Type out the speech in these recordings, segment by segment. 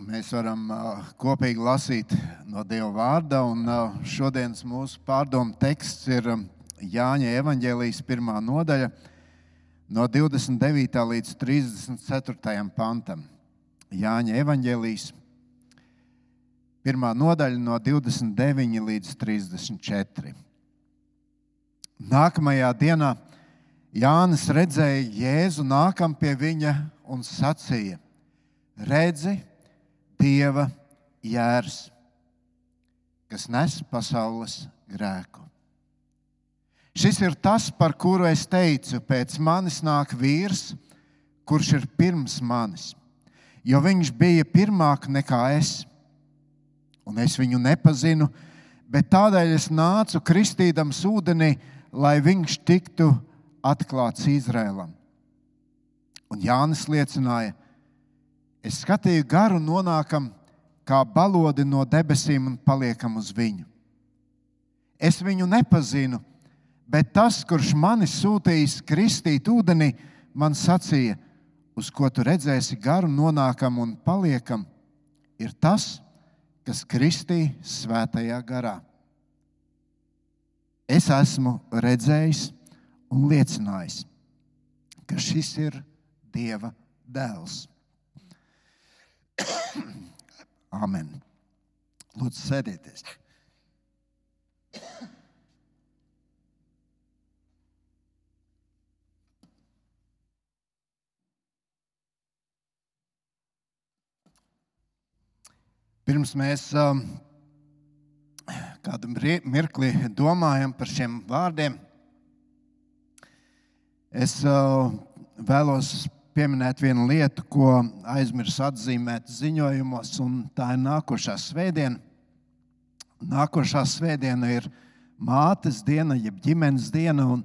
mēs varam kopīgi lasīt no Dieva vārda. Un, šodienas mūsu pārdomu teksts ir Jāņa Evangelijas pirmā nodaļa, no 29. līdz 34. pantam. Jāņa Evangelijas pirmā nodaļa, no 29 līdz 34. Nākamajā dienā Jānis redzēja Jēzu nākam pie viņa un sacīja: Redzi, Dieva jērs, kas nes pasaules grēku. Šis ir tas, par kuru es teicu, pēc manis nāk vīrs, kurš ir pirms manis, jo viņš bija pirmāk nekā es, un es viņu nepazinu, bet tādēļ es nācu kristīdams ūdenī, lai viņš tiktu atklāts Izrēlam. Un Jānis liecināja, Es skatīju garu, nonākam kā balodi no debesīm un paliekam uz viņu. Es viņu nepazinu, bet tas, kurš mani sūtījis kristīt ūdenī, man sacīja, uz ko tu redzēsi garu, nonākam un paliekam, ir tas, kas kristīja svētajā garā. Es esmu redzējis un liecinājis, ka šis ir Dieva dēls. Amen. Lūdzu, sēdieties. Pirms mēs um, kādu mirkli domājam par šiem vārdiem, es uh, vēlos pieminēt vienu lietu, ko aizmirsu atzīmēt ziņojumos, un tā ir nākošā svētdiena. Nākošā svētdiena ir mātes diena, jeb ģimenes diena. Un,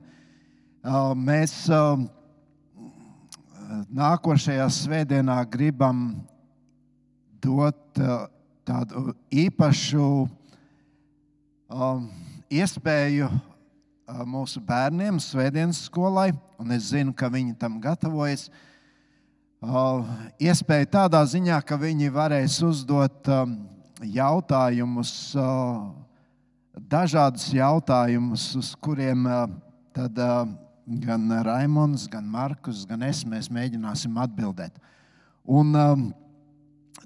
uh, mēs uh, nākošajā svētdienā gribam dot uh, tādu īpašu uh, iespēju uh, mūsu bērniem, Svētdienas skolai, un es zinu, ka viņi tam gatavojas. Uh, iespēja tādā ziņā, ka viņi varēs uzdot um, jautājumus, dažādus jautājumus, uz kuriem tad gan Raimons, gan Markus, gan es mēs mēģināsim atbildēt. Un, um,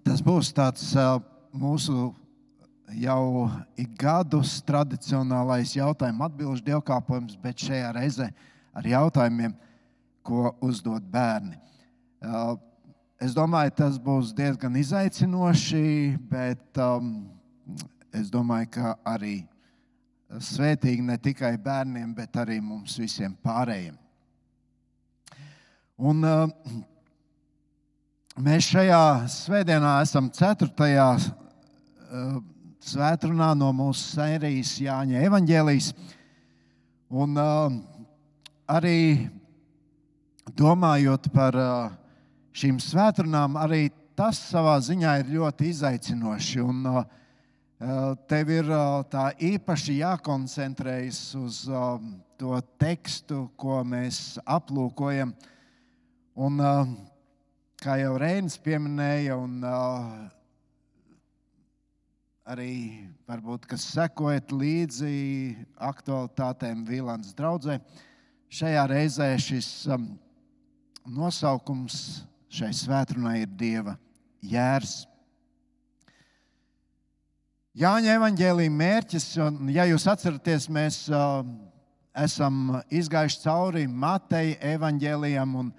tas būs tāds mūsu jau ik gadus tradicionālais jautājumu atbildžu dievkalpojums, bet šajā reizē ar jautājumiem, ko uzdod bērni. Es domāju, tas būs diezgan izaicinoši, bet um, es domāju, ka arī svētīgi ne tikai bērniem, bet arī mums visiem pārējiem. Un, uh, mēs šajā svētdienā esam 4. Uh, svētdienā no mūsu sērijas Jāņa Evangelijas. Un uh, arī domājot par uh, šīm svētdienām arī tas savā ziņā ir ļoti izaicinoši. Un, uh, tev ir uh, tā īpaši jākoncentrējas uz uh, to tekstu, ko mēs aplūkojam. Un, uh, kā jau Reinis pieminēja, un uh, arī varbūt, kas sekojat līdzi aktualitātēm Vīlāns draudzē, šajā reizē šis um, nosaukums šai svētdienai ir Dieva jērs. Jāņa evanģēlīja mērķis, un, ja jūs atceraties, mēs uh, esam izgājuši cauri Mateja evanģēlijam, un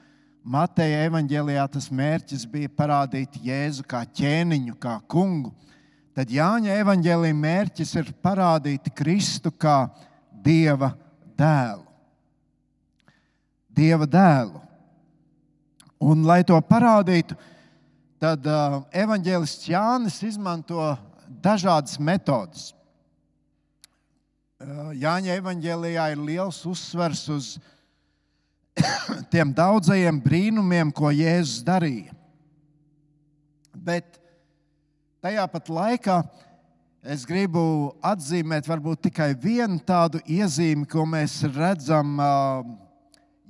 Mateja evanģēlijā tas mērķis bija parādīt Jēzu kā ķēniņu, kā kungu. Tad Jāņa evanģēlīja mērķis ir parādīt Kristu kā Dieva dēlu. Dieva dēlu. Un, lai to parādītu, tad uh, evanģēlists Jānis izmanto dažādas metodes. Uh, Jāņa evanģēlijā ir liels uzsvers uz tiem daudzajiem brīnumiem, ko Jēzus darīja. Bet tajā pat laikā es gribu atzīmēt varbūt tikai vienu tādu iezīmi, ko mēs redzam uh,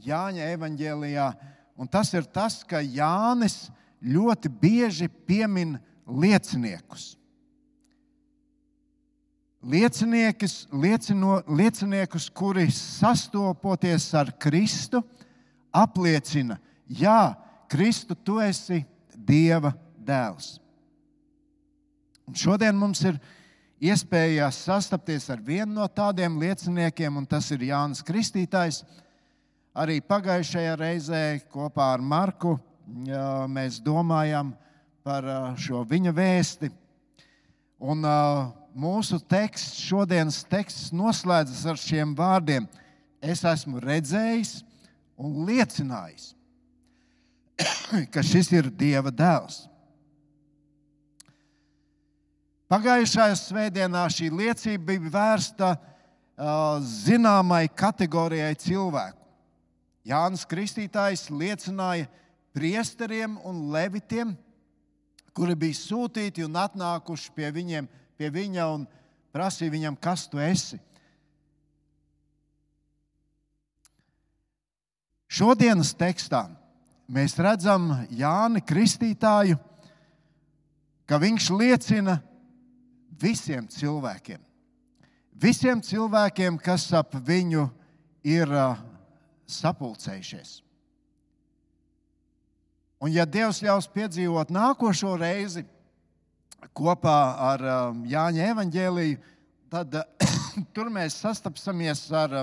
Jāņa evanģēlijā Un tas ir tas, ka Jānis ļoti bieži piemin lieciniekus. Lieciniekus, liecino, lieciniekus, kuri sastopoties ar Kristu, apliecina, Jā, Kristu, tu esi Dieva dēls. Un šodien mums ir iespēja sastapties ar vienu no tādiem lieciniekiem, un tas ir Jānis Kristītājs. Arī pagājušajā reizē kopā ar Marku mēs domājam par šo viņa vēsti. Un mūsu teksts, šodienas teksts noslēdzas ar šiem vārdiem: Es esmu redzējis un liecinājis, ka šis ir Dieva dēls. Pagājušajā svētdienā šī liecība bija vērsta zināmai kategorijai cilvēku. Jānis Kristītājs liecināja priesteriem un levitiem, kuri bija sūtīti un atnākuši pie, viņiem, pie viņa un prasīja viņam, kas tu esi. Šodienas tekstā mēs redzam Jāni Kristītāju, ka viņš liecina visiem cilvēkiem. Visiem cilvēkiem, kas ap viņu ir sapulcējušies. Un, ja Dievs ļaus piedzīvot nākošo reizi kopā ar Jāņa evaņģēliju, tad tur mēs sastapsimies ar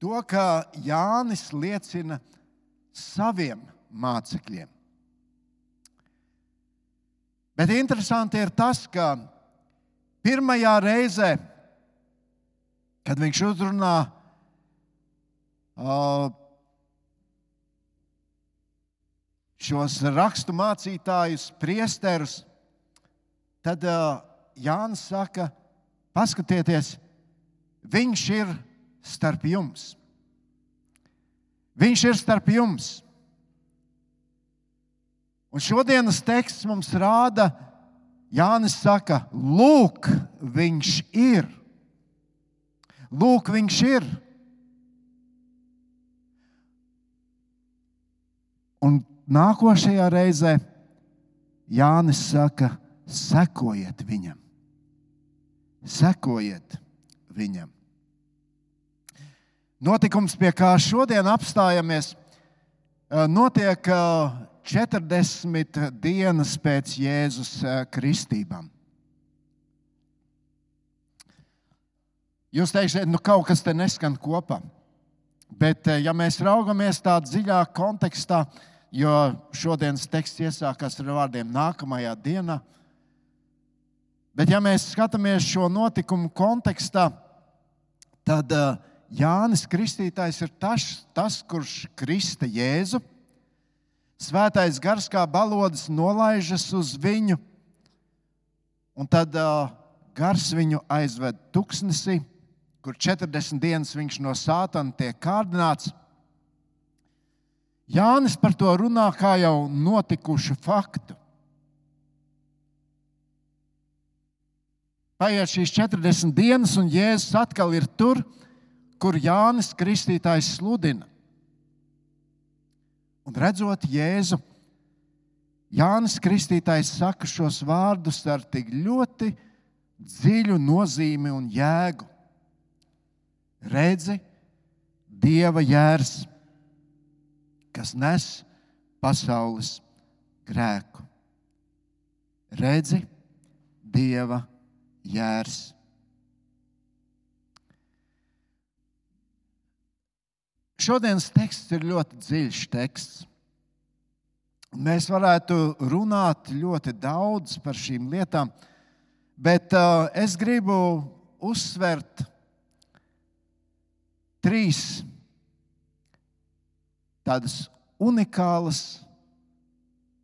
to, ka Jānis liecina saviem mācekļiem. Bet interesanti ir tas, ka pirmajā reizē, kad viņš uzrunā uh, šos rakstu mācītājus, priesterus, tad Jānis saka, paskatieties, viņš ir starp jums. Viņš ir starp jums. Un šodienas teksts mums rāda, Jānis saka, lūk, viņš ir. Lūk, viņš ir. Un nākošajā reizē Jānis saka, sekojiet viņam. Sekojiet viņam. Notikums, pie kā šodien apstājamies, notiek 40 dienas pēc Jēzus eh, kristībām. Jūs teiksiet, nu kaut kas te neskan kopā. Bet, eh, ja mēs raugamies tādā dziļā kontekstā, jo šodienas teksts iesākās ar vārdiem nākamajā dienā, bet, ja mēs skatāmies šo notikumu kontekstā, tad eh, Jānis Kristītājs ir tas, tas kurš krista Jēzu Svētais gars kā balodis nolaižas uz viņu, un tad uh, gars viņu aizved tuksnesī, kur 40 dienas viņš no sātana tiek kārdināts. Jānis par to runā kā jau notikušu faktu. Paiet šīs 40 dienas, un Jēzus atkal ir tur, kur Jānis Kristītājs sludina. Un redzot Jēzu, Jānis Kristītājs saka šos vārdus ar tik ļoti dziļu nozīmi un jēgu. Redzi, Dieva jērs, kas nes pasaules grēku. Redzi, Dieva jērs. Šodienas teksts ir ļoti dziļš teksts. Mēs varētu runāt ļoti daudz par šīm lietām, bet uh, es gribu uzsvert trīs tādas unikālas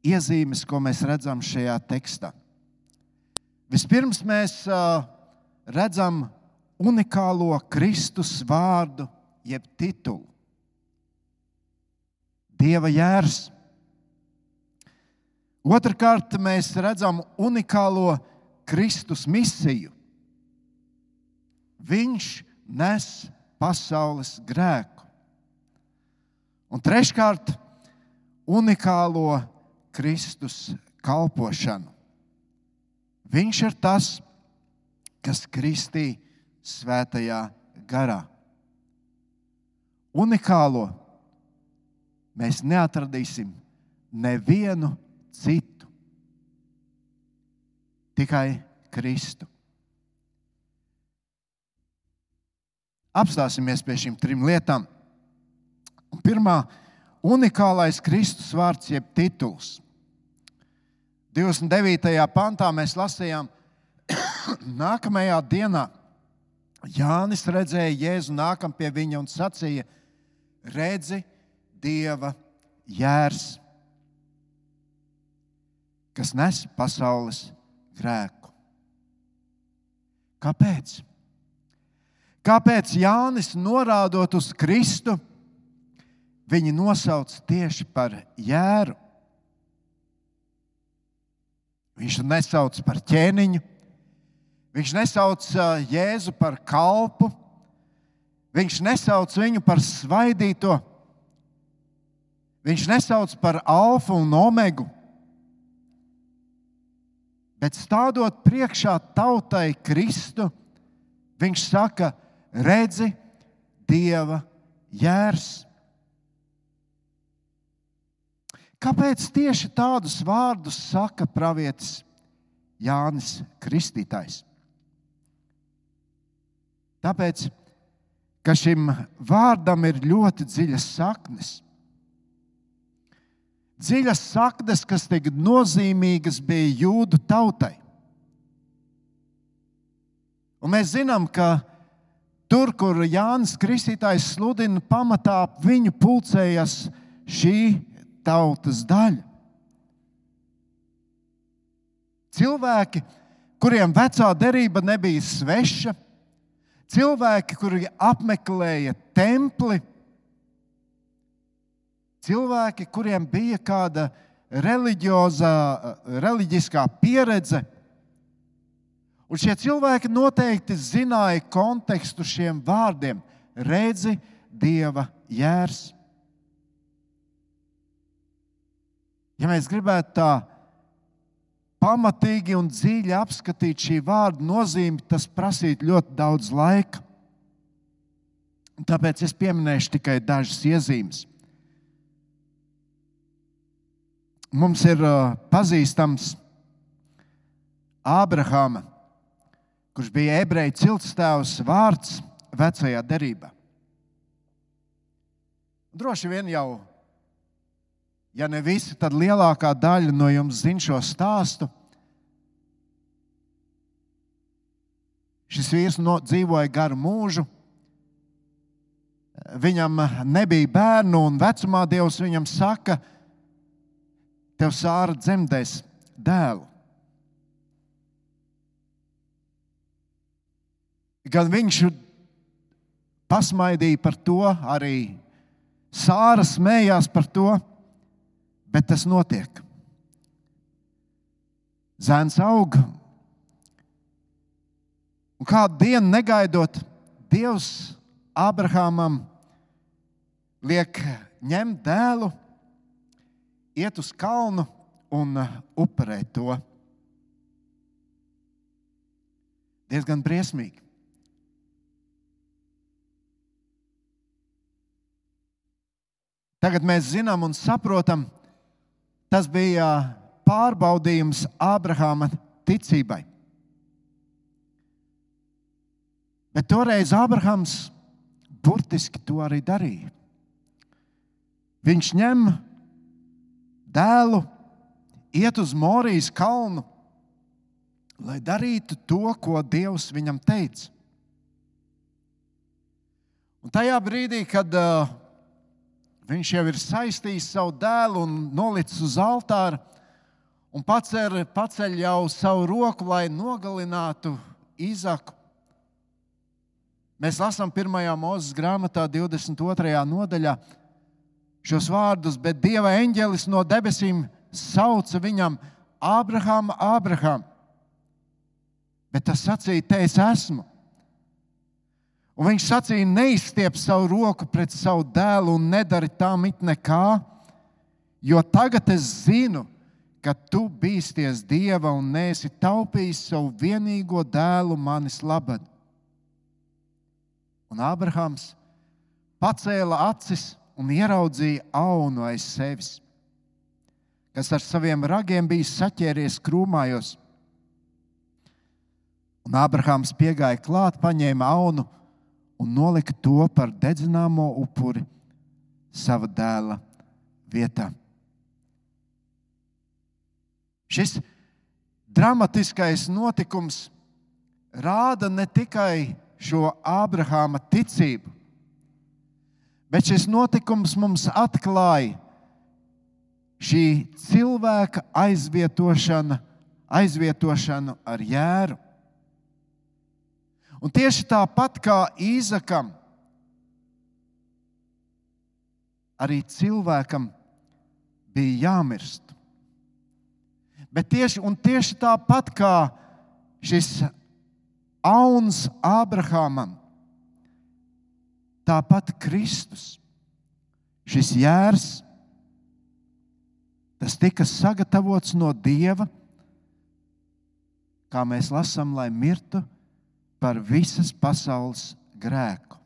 iezīmes, ko mēs redzam šajā tekstā. Vispirms mēs redzam unikālo Kristus vārdu, jeb titulu. Dieva jērs. Otrakārt, mēs redzam unikālo Kristus misiju. Viņš nes pasaules grēku. Un treškārt, unikālo Kristus kalpošanu. Viņš ir tas, kas kristīja svētajā garā. Unikālo mēs neatradīsim nevienu citu, tikai Kristu. Apstāsimies pie šīm trim lietām. Pirmā - unikālais Kristus vārds, jeb tituls. 29. pantā mēs lasījām, nākamajā dienā Jānis redzēja Jēzu nākam pie viņa un sacīja: Redzi, Dieva jērs, kas nes pasaules grēku. Kāpēc? Kāpēc Jānis norādot uz Kristu, viņi nosauc tieši par jēru? Viņš to nesauc par ķēniņu, viņš nesauc Jēzu par kalpu, viņš nesauc viņu par svaidīto, viņš nesauc par alfa un omegu. Bet stādot priekšā tautai Kristu, viņš saka, redzi, Dieva jērs. Kāpēc tieši tādus vārdus saka pravietis Jānis Kristītājs? Tāpēc, ka šim vārdam ir ļoti dziļas saknes. Dziļas saknes, kas tik nozīmīgas bija jūdu tautai. Un mēs zinām, ka tur, kur Jānis Kristītājs sludina, pamatā viņu pulcējas šī tautas daļa. Cilvēki, kuriem vecā derība nebija sveša, cilvēki, kuri apmeklēja templi, cilvēki, kuriem bija kāda reliģiskā pieredze. Un šie cilvēki noteikti zināja kontekstu šiem vārdiem. Redzi, Dieva jērs. Ja mēs gribētu tā pamatīgi un dziļi apskatīt šī vārda nozīmi, tas prasītu ļoti daudz laika. Tāpēc es pieminēšu tikai dažas iezīmes. Mums ir uh, pazīstams Ābrahāma, kurš bija ebreju ciltstēvs vārds vecajā derībā. Droši vien jau Ja ne visi, tad lielākā daļa no jums zina šo stāstu. Šis vīrs no, dzīvoja garu mūžu. Viņam nebija bērnu, un vecumā Dievs viņam saka, tev sāra dzemdēs dēlu. Gan viņš pasmaidīja par to, arī Sāra smējās par to. Bet tas notiek. Zēns aug. Un kādu dienu negaidot, Dievs Abrahamam liek ņemt dēlu, iet uz kalnu un upurēt to. Diezgan briesmīgi. Tagad mēs zinām un saprotam, Tas bija pārbaudījums Ābrahāma ticībai. Bet toreiz Ābrahams burtiski to arī darīja. Viņš ņem dēlu, iet uz Morijas kalnu, lai darītu to, ko Dievs viņam teica. Un tajā brīdī, kad uh, Viņš jau ir saistījis savu dēlu un nolicis uz altāra un paceļ, paceļ jau savu roku, lai nogalinātu Izaku. Mēs lasām 1. mūzes grāmatā, 22. nodaļā šos vārdus, bet Dieva eņģelis no debesīm sauca viņam: Ābrahām, Ābrahām! Bet tas sacīja, te es esmu. Un viņš sacīja, neizstiep savu roku pret savu dēlu un nedari tam it nekā, jo tagad es zinu, ka tu bīsties dieva un nesi taupījis savu vienīgo dēlu manis labad. Un Ābrahāms pacēla acis un ieraudzīja aunu aiz sevis, kas ar saviem ragiem bija saķēries krūmājos. Un Ābrahāms piegāja klāt, paņēma aunu un nolika to par dedzināmo upuri sava dēla vietā. Šis dramatiskais notikums rāda ne tikai šo Ābrahāma ticību, bet šis notikums mums atklāja šī cilvēka aizvietošana, aizvietošanu ar jēru. Un tieši tāpat kā Īzakam, arī cilvēkam bija jāmirst. Bet tieši, tieši tāpat kā šis auns Ābrahamam, tāpat Kristus, šis jērs, tas tika sagatavots no Dieva, kā mēs lasām, lai mirtu par visas pasaules grēku.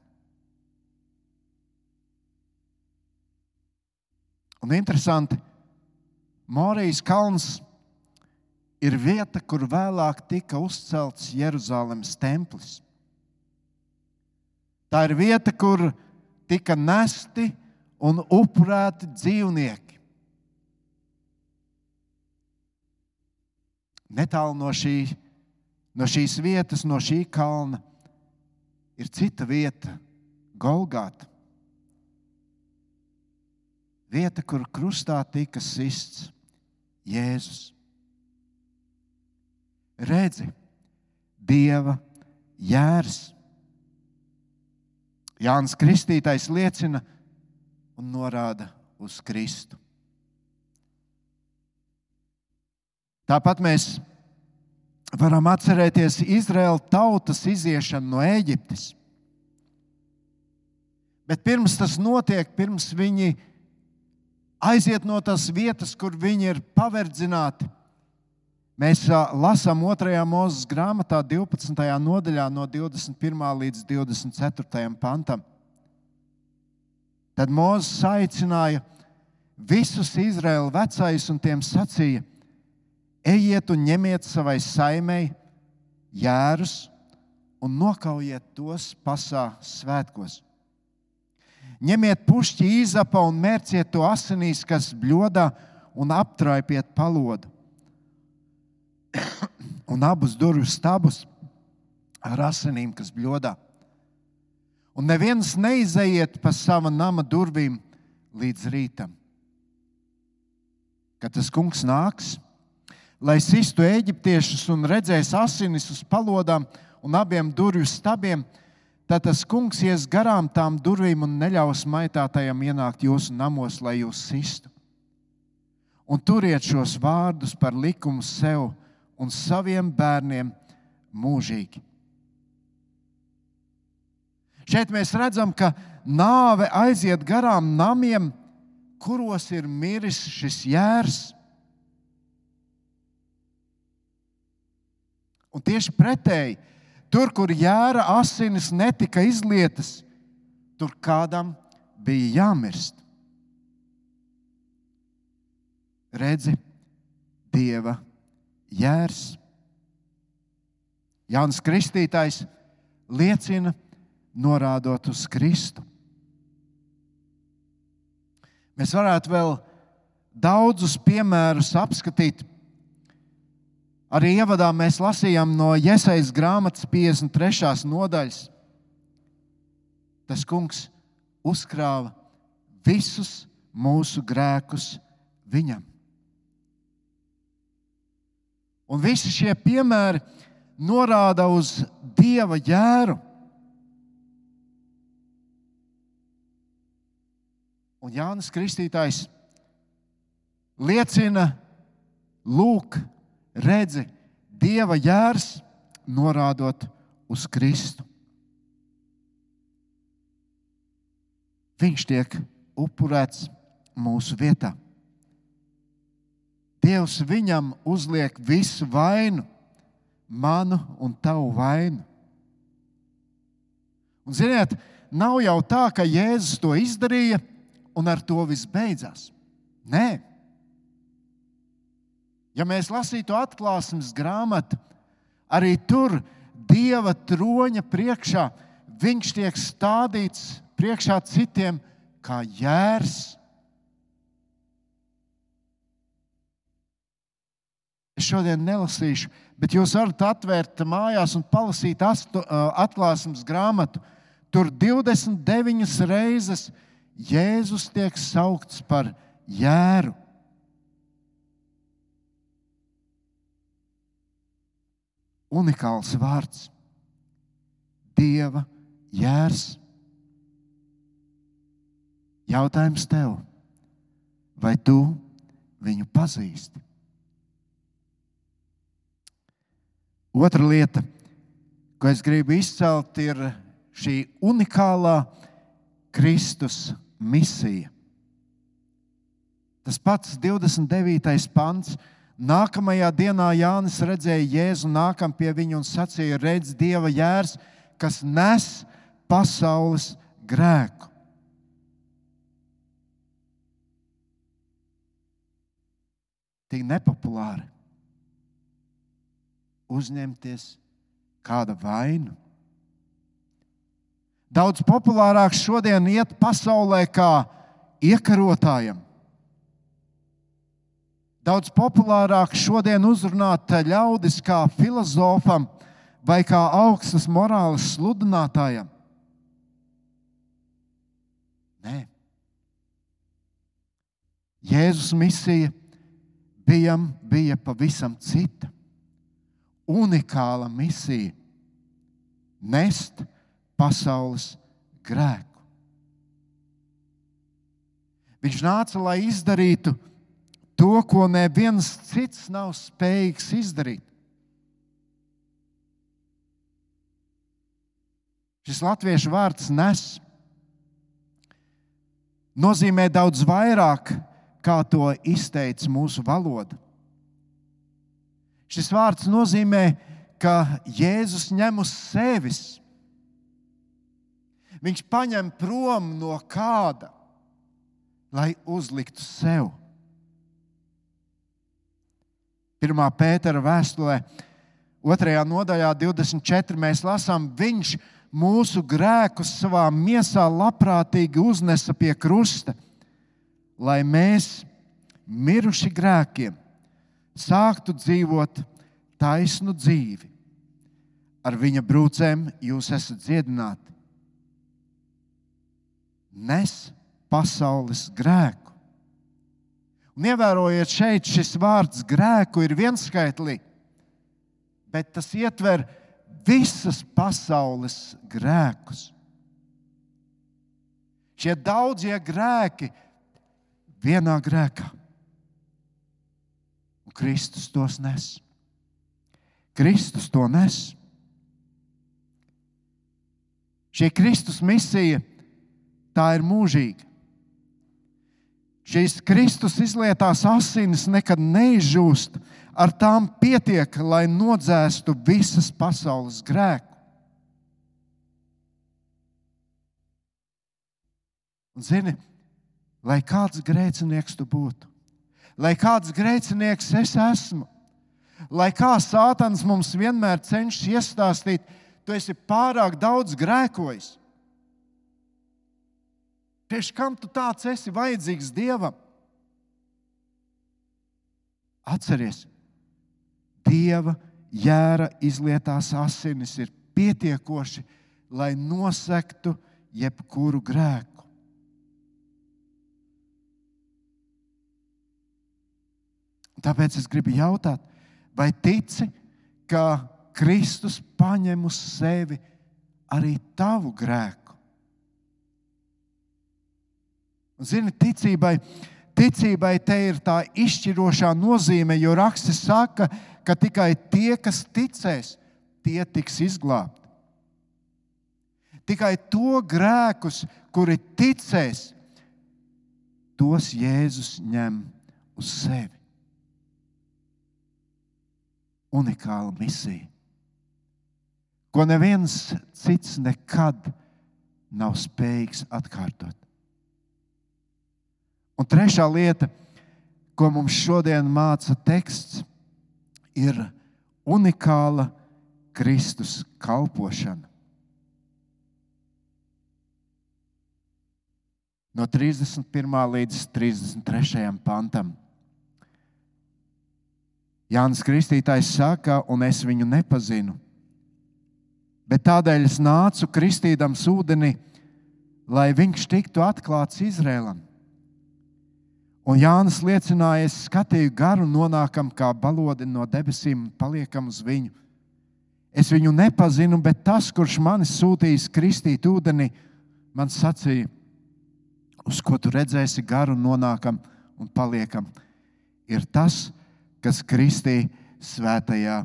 Un interesanti, Morijas kalns ir vieta, kur vēlāk tika uzcelts Jeruzalemes templis. Tā ir vieta, kur tika nesti un upurēti dzīvnieki. Netālu no šī No šīs vietas, no šī kalna, ir cita vieta, Golgāta. Vieta, kur krustā tika sists Jēzus. Redzi, Dieva jērs. Jānis Kristītājs liecina un norāda uz Kristu. Tāpat mēs varam atcerēties Izraēla tautas iziešanu no Eģiptes. Bet pirms tas notiek, pirms viņi aiziet no tās vietas, kur viņi ir paverdzināti, mēs lasām 2. mūzes grāmatā, 12. nodaļā, no 21. līdz 24. pantam. Tad Mozus aicināja visus Izraēla vecais un tiem sacīja: Ejiet un ņemiet savai saimei jērus un nokaujiet tos pasā svētkos. Ņemiet pušķi īzapa un mērciet to asinīs, kas bļodā, un aptraipiet palodu. un abus durvju stabus ar asinīm, kas bļodā. Un neviens neizejiet pa sava nama durvīm līdz rītam. Kad tas kungs nāks, lai sistu eģiptiešus un redzēs asinis uz palodām un abiem durvju stabiem, tad tas kungs ies garām tām durvīm un neļaus maitātajam ienākt jūsu namos, lai jūs sistu. Un turiet šos vārdus par likumu sev un saviem bērniem mūžīgi. Šeit mēs redzam, ka nāve aiziet garām namiem, kuros ir miris šis jērs Un tieši pretēji, tur, kur jēra asinis netika izlietas, tur kādam bija jāmirst. Redzi, Dieva jērs. Jānis Kristītājs liecina, norādot uz Kristu. Mēs varētu vēl daudzus piemērus apskatīt Arī ievadā mēs lasījām no Iesaistas grāmatas 53. nodaļas. Tas kungs uzkrāja visus mūsu grēkus viņam. Un visi šie piemēri norāda uz dieva jēru. Un Jānis Kristītājs liecina, lūk, redzi dieva jērs, norādot uz Kristu. Viņš tiek upurēts mūsu vietā. Dievs viņam uzliek visu vainu, manu un tavu vainu. Un, ziniet, nav jau tā, ka Jēzus to izdarīja un ar to viss beidzās. Nē, ja mēs lasītu atklāsmes grāmatu, arī tur Dieva troņa priekšā viņš tiek stādīts priekšā citiem kā jērs. Es šodien nelasīšu, bet jūs varat atvērt mājās un palasīt atklāsmes grāmatu. Tur 29 reizes Jēzus tiek saukts par jēru. Unikāls vārds - Dieva jērs. Jautājums tev, vai tu viņu pazīsti? Otra lieta, ko es gribu izcelt, ir šī unikālā Kristus misija. Tas pats 29. pants. Nākamajā dienā Jānis redzēja Jēzu nākam pie viņa un sacīja: Redz, Dieva jērs, kas nes pasaules grēku. Tik nepopulāri uzņemties kāda vainu. Daudz populārāk šodien iet pasaulē kā iekarotājam. Daudz populārāk šodien uzrunāt ļaudis kā filozofam vai kā augstas morāles sludinātājam. Nē. Jēzus misija bija, bija pavisam cita. Unikāla misija - nest pasaules grēku. Viņš nāca, lai izdarītu to, to, ko neviens cits nav spējīgs izdarīt. Šis latviešu vārds nes nozīmē daudz vairāk, kā to izteica mūsu valoda. Šis vārds nozīmē, ka Jēzus ņem uz sevis. Viņš paņem prom no kāda, lai uzliktu sevi. 1. Pētera vēstulē, 2. nodaļā, 24. mēs lasām, viņš mūsu grēkus savā miesā labprātīgi uznesa pie krusta, lai mēs, miruši grēkiem, sāktu dzīvot taisnu dzīvi. Ar viņa brūcēm jūs esat dziedināti. Nes pasaules grēku Un ievērojiet, šeit šis vārds grēku ir vienskaitlī, bet tas ietver visas pasaules grēkus. Šie daudzie grēki vienā grēkā. Un Kristus tos nes. Kristus to nes. Šī Kristus misija, tā ir mūžīga. Šīs Kristus izlietās asinis nekad neizžūst, ar tām pietiek, lai nodzēstu visas pasaules grēku. Un zini, lai kāds grēcinieks tu būtu, lai kāds grēcinieks es esmu, lai kā Sātans mums vienmēr cenšas iestāstīt, tu esi pārāk daudz grēkojis. Priekš kam tu tāds esi vajadzīgs Dievam? Atceries, Dieva jēra izlietās asinis ir pietiekoši, lai nosektu jebkuru grēku. Tāpēc es gribu jautāt, vai tici, ka Kristus paņem uz sevi arī tavu grēku? Zini, ticībai, ticībai te ir tā izšķirošā nozīme, jo rakstis saka, ka tikai tie, kas ticēs, tie tiks izglābti. Tikai to grēkus, kuri ticēs, tos Jēzus ņem uz sevi. unikāla misija, ko neviens cits nekad nav spējīgs atkārtot. Un trešā lieta, ko mums šodien māca teksts, ir unikāla Kristus kalpošana. No 31. līdz 33. pantam. Jānis Kristītājs saka, un es viņu nepazinu. Bet tādēļ es nācu kristīdams ūdeni, lai viņš tiktu atklāts Izrēlam. Un Jānis liecināja, es skatīju garu, nonākam kā balodi no debesīm un paliekam uz viņu. Es viņu nepazinu, bet tas, kurš mani sūtījis kristīt ūdeni, man sacīja, uz ko tu redzēsi garu, nonākam un paliekam, ir tas, kas kristīja svētajā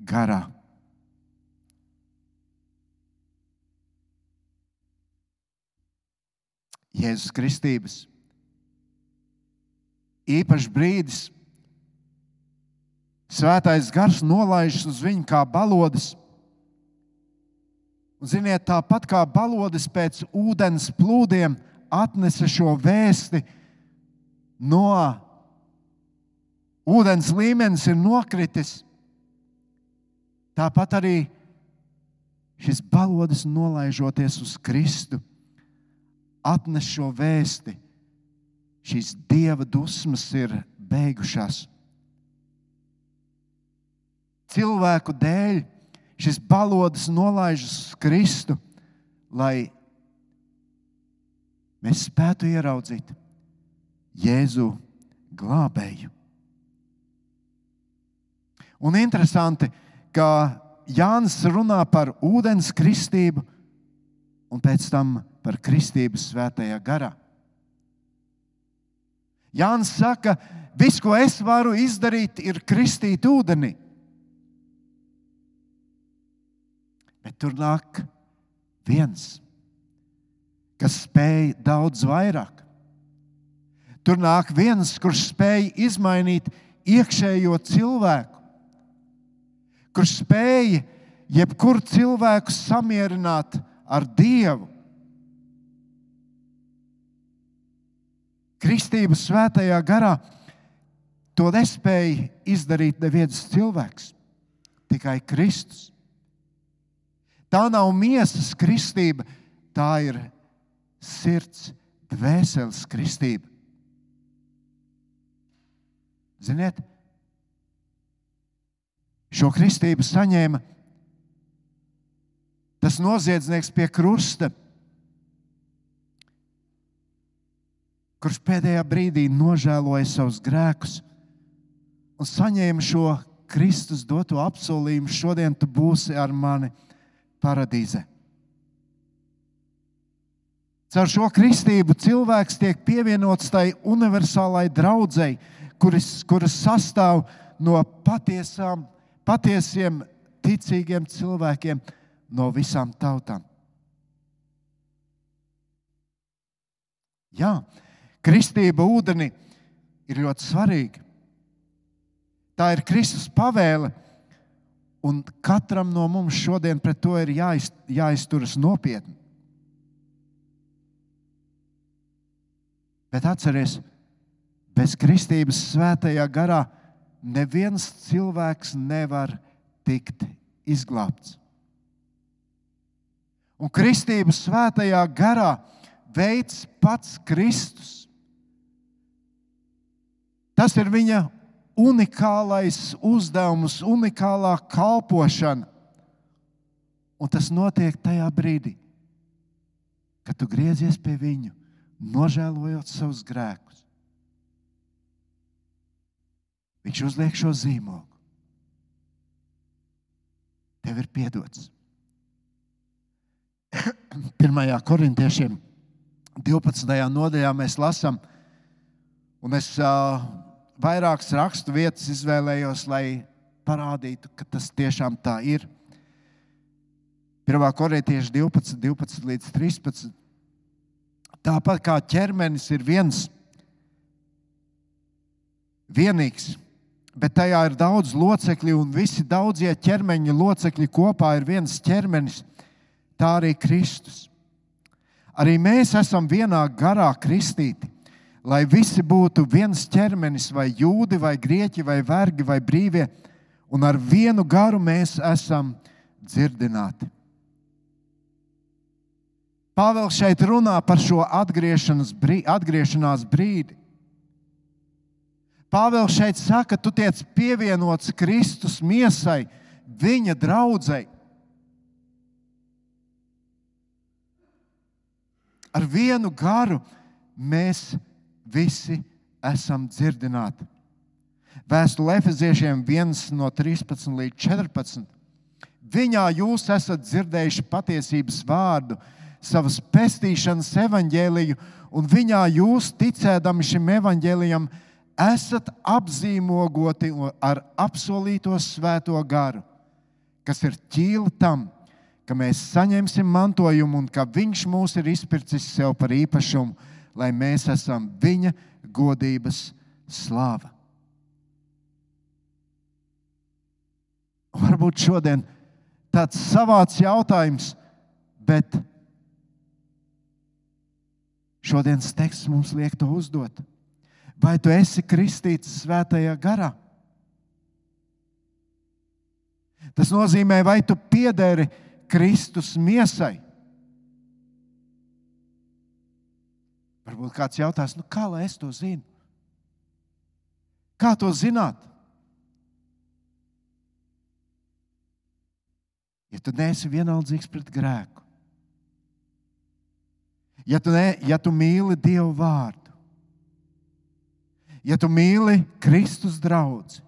garā. Jēzus Kristības īpašs brīdis. Svētais gars nolaižas uz viņu kā balodis. Un, ziniet, tāpat kā balodis pēc ūdens plūdiem atnesa šo vēsti no ūdens līmenis ir nokritis. Tāpat arī šis balodis nolaižoties uz Kristu, atnes šo vēsti. Šīs dieva dusmas ir beigušās. Cilvēku dēļ šis balodis nolaižas uz Kristu, lai mēs spētu ieraudzīt Jēzu glābēju. Un interesanti, ka Jānis runā par ūdens kristību un pēc tam par kristību svētajā garā. Jānis saka, viss, ko es varu izdarīt, ir kristīt ūdenī. Bet tur nāk viens, kas spēj daudz vairāk. Tur nāk viens, kurš spēj izmainīt iekšējo cilvēku kurš spēja jebkuru cilvēku samierināt ar Dievu. Kristības svētajā garā to nespēja izdarīt neviens cilvēks, tikai Kristus. Tā nav miesas kristība, tā ir sirds, dvēseles kristība. Ziniet, Šo kristību saņēma tas noziedznieks pie krusta, kurš pēdējā brīdī nožēloja savus grēkus un saņēma šo Kristus doto apsolījumu: šodien tu būsi ar mani paradīzē. Caur šo kristību cilvēks tiek pievienots tai universālai draudzēji, kuras, kuras sastāv no patiesām patiesiem, ticīgiem cilvēkiem no visām tautām. Jā, kristība ūdenī ir ļoti svarīga. Tā ir Kristus pavēle, un katram no mums šodien pret to ir jāiz, jāizturas nopietni. Bet atcerieties, bez kristības svētajā garā neviens cilvēks nevar tikt izglābts. Un kristības svētajā garā veids pats Kristus. Tas ir viņa unikālais uzdevums, unikālā kalpošana. Un tas notiek tajā brīdī, kad tu griezies pie viņu, nožēlojot savus grēkus. Viņš uzliek šo zīmogu. Tev ir piedots. 1. korintiešiem 12. nodaļā mēs lasām, un es uh, vairākas rakstu vietas izvēlējos, lai parādītu, ka tas tiešām tā ir. 1. korintieši 12, 12 līdz 13. Tāpat kā ķermenis ir viens, vienīgs, bet tajā ir daudz locekļu, un visi daudzie ķermeņa locekļi kopā ir viens ķermenis, tā arī Kristus. Arī mēs esam vienā garā kristīti, lai visi būtu viens ķermenis, vai jūdi, vai grieķi, vai vergi, vai brīvie, un ar vienu garu mēs esam dzirdināti. Pāvils šeit runā par šo atgriešanās brīdi. Pāvils šeit saka, tu tiec pievienots Kristus miesai, viņa draudzēji. Ar vienu garu mēs visi esam dzirdināti. Vēstule Efeziešiem 1 no 13 līdz 14. Viņā jūs esat dzirdējuši patiesības vārdu, savas pestīšanas evaņģēliju, un viņā jūs, ticēdami šim evaņģēlijam, esat apzīmogoti ar apsolīto svēto garu, kas ir ķīla tam, ka mēs saņemsim mantojumu un ka Viņš mūs ir izpircis sev par īpašumu, lai mēs esam Viņa godības slāva. Varbūt šodien tāds savāds jautājums, bet šodienas teksts mums liek to uzdot. Vai tu esi kristīts svētajā garā? Tas nozīmē, vai tu piederi Kristus miesai. Varbūt kāds jautās, nu kā lai es to zinu? Kā to zināt? Ja tu neesi vienaldzīgs pret grēku, ja tu, ne, ja tu mīli Dievu vārdu, ja tu mīli Kristus draugu,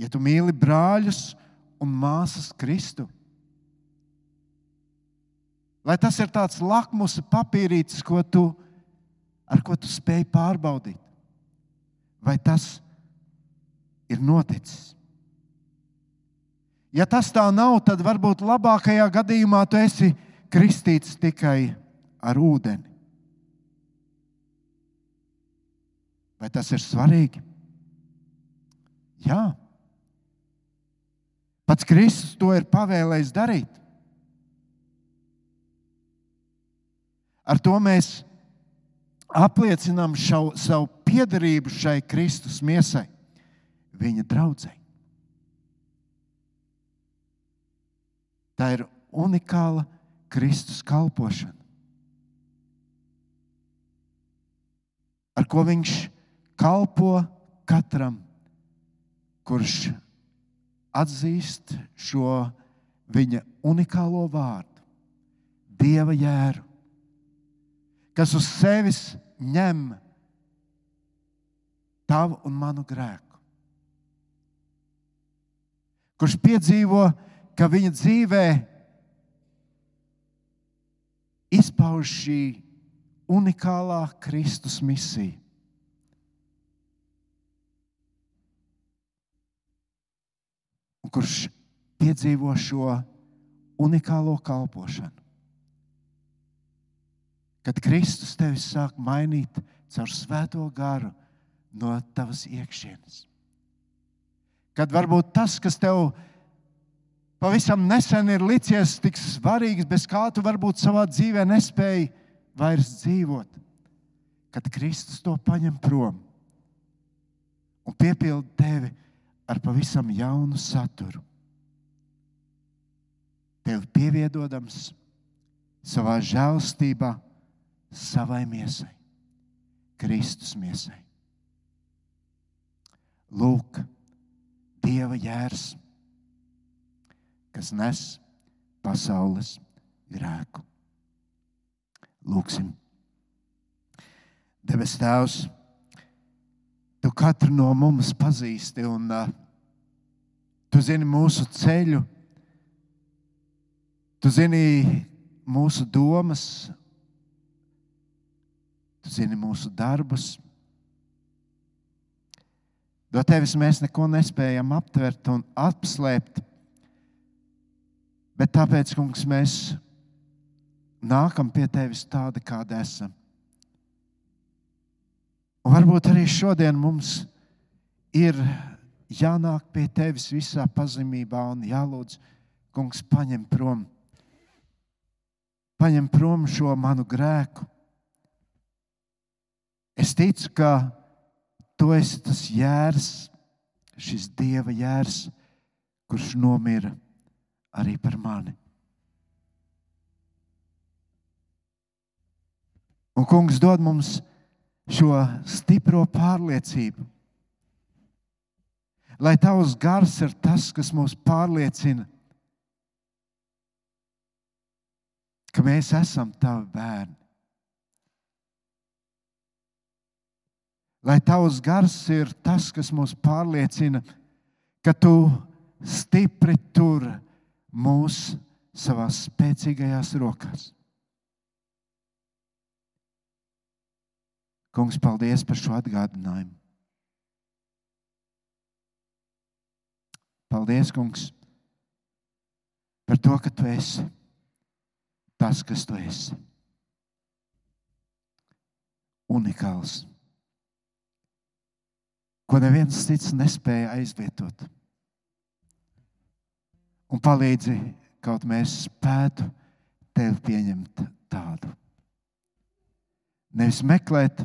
ja tu mīli brāļus un māsas Kristu. Lai tas ir tāds lakmus papīrītis, ko tu, ar ko tu spēj pārbaudīt, vai tas ir noticis. Ja tas tā nav, tad varbūt labākajā gadījumā tu esi kristīts tikai ar ūdeni. Vai tas ir svarīgi? Jā. Pats Kristus to ir pavēlējis darīt. Ar to mēs apliecinām šau, savu piedarību šai Kristus miesai, viņa draudzēji. Tā ir unikāla Kristus kalpošana, ar ko viņš kalpo katram, kurš atzīst šo viņa unikālo vārdu, Dieva jēru, kas uz sevis ņem tavu un manu grēku. Kurš piedzīvo, ka viņa dzīvē izpauž šī unikālā Kristus misija. un kurš piedzīvo šo unikālo kalpošanu. Kad Kristus tevi sāk mainīt caur svēto garu no tavas iekšienes. Kad varbūt tas, kas tev pavisam nesen ir licies tik svarīgs, bez kā tu varbūt savā dzīvē nespēji vairs dzīvot, kad Kristus to paņem prom un piepilda tevi ar pavisam jaunu saturu. Tev pievienodams savā žēlstībā, savai miesai, Kristus miesai. Lūk, Dieva jērs, kas nes pasaules grēku. Lūksim, Debes Tēvs, Tu katru no mums pazīsti un uh, Tu zini mūsu ceļu, tu zini mūsu domas, tu zini mūsu darbus. No tevis mēs neko nespējam aptvert un apslēpt. Bet tāpēc, kungs, mēs nākam pie tevis tādi, kādi esam. Un varbūt arī šodien mums ir jānāk pie tevis visā pazemībā un jālūdz, kungs, paņem prom. Paņem prom šo manu grēku. Es ticu, ka tu esi tas jērs, šis dieva jērs, kurš nomira arī par mani. Un kungs dod mums šo stipro pārliecību, lai tavs gars ir tas, kas mūs pārliecina, ka mēs esam tavi bērni. Lai tavs gars ir tas, kas mūs pārliecina, ka tu stipri tur mūs savās spēcīgajās rokās. Kungs, paldies par šo atgādinājumu. Paldies, Kungs, par to, ka Tu esi tas, kas Tu esi. Unikāls, ko neviens cits nespēja aizvietot. Un palīdzi, kaut mēs spētu Tevi pieņemt tādu. Nevis meklēt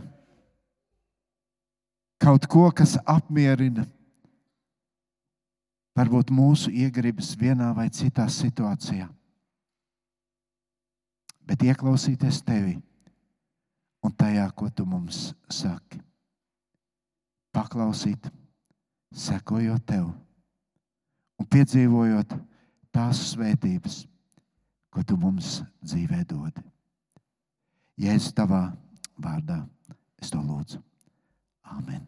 kaut ko, kas apmierina varbūt mūsu iegribas vienā vai citā situācijā. Bet ieklausīties tevi un tajā, ko tu mums saki. Paklausīt, sekojot tev un piedzīvojot tās svētības, ko tu mums dzīvē dod. Jēzus, tavā vārdā es to lūdzu. Amen.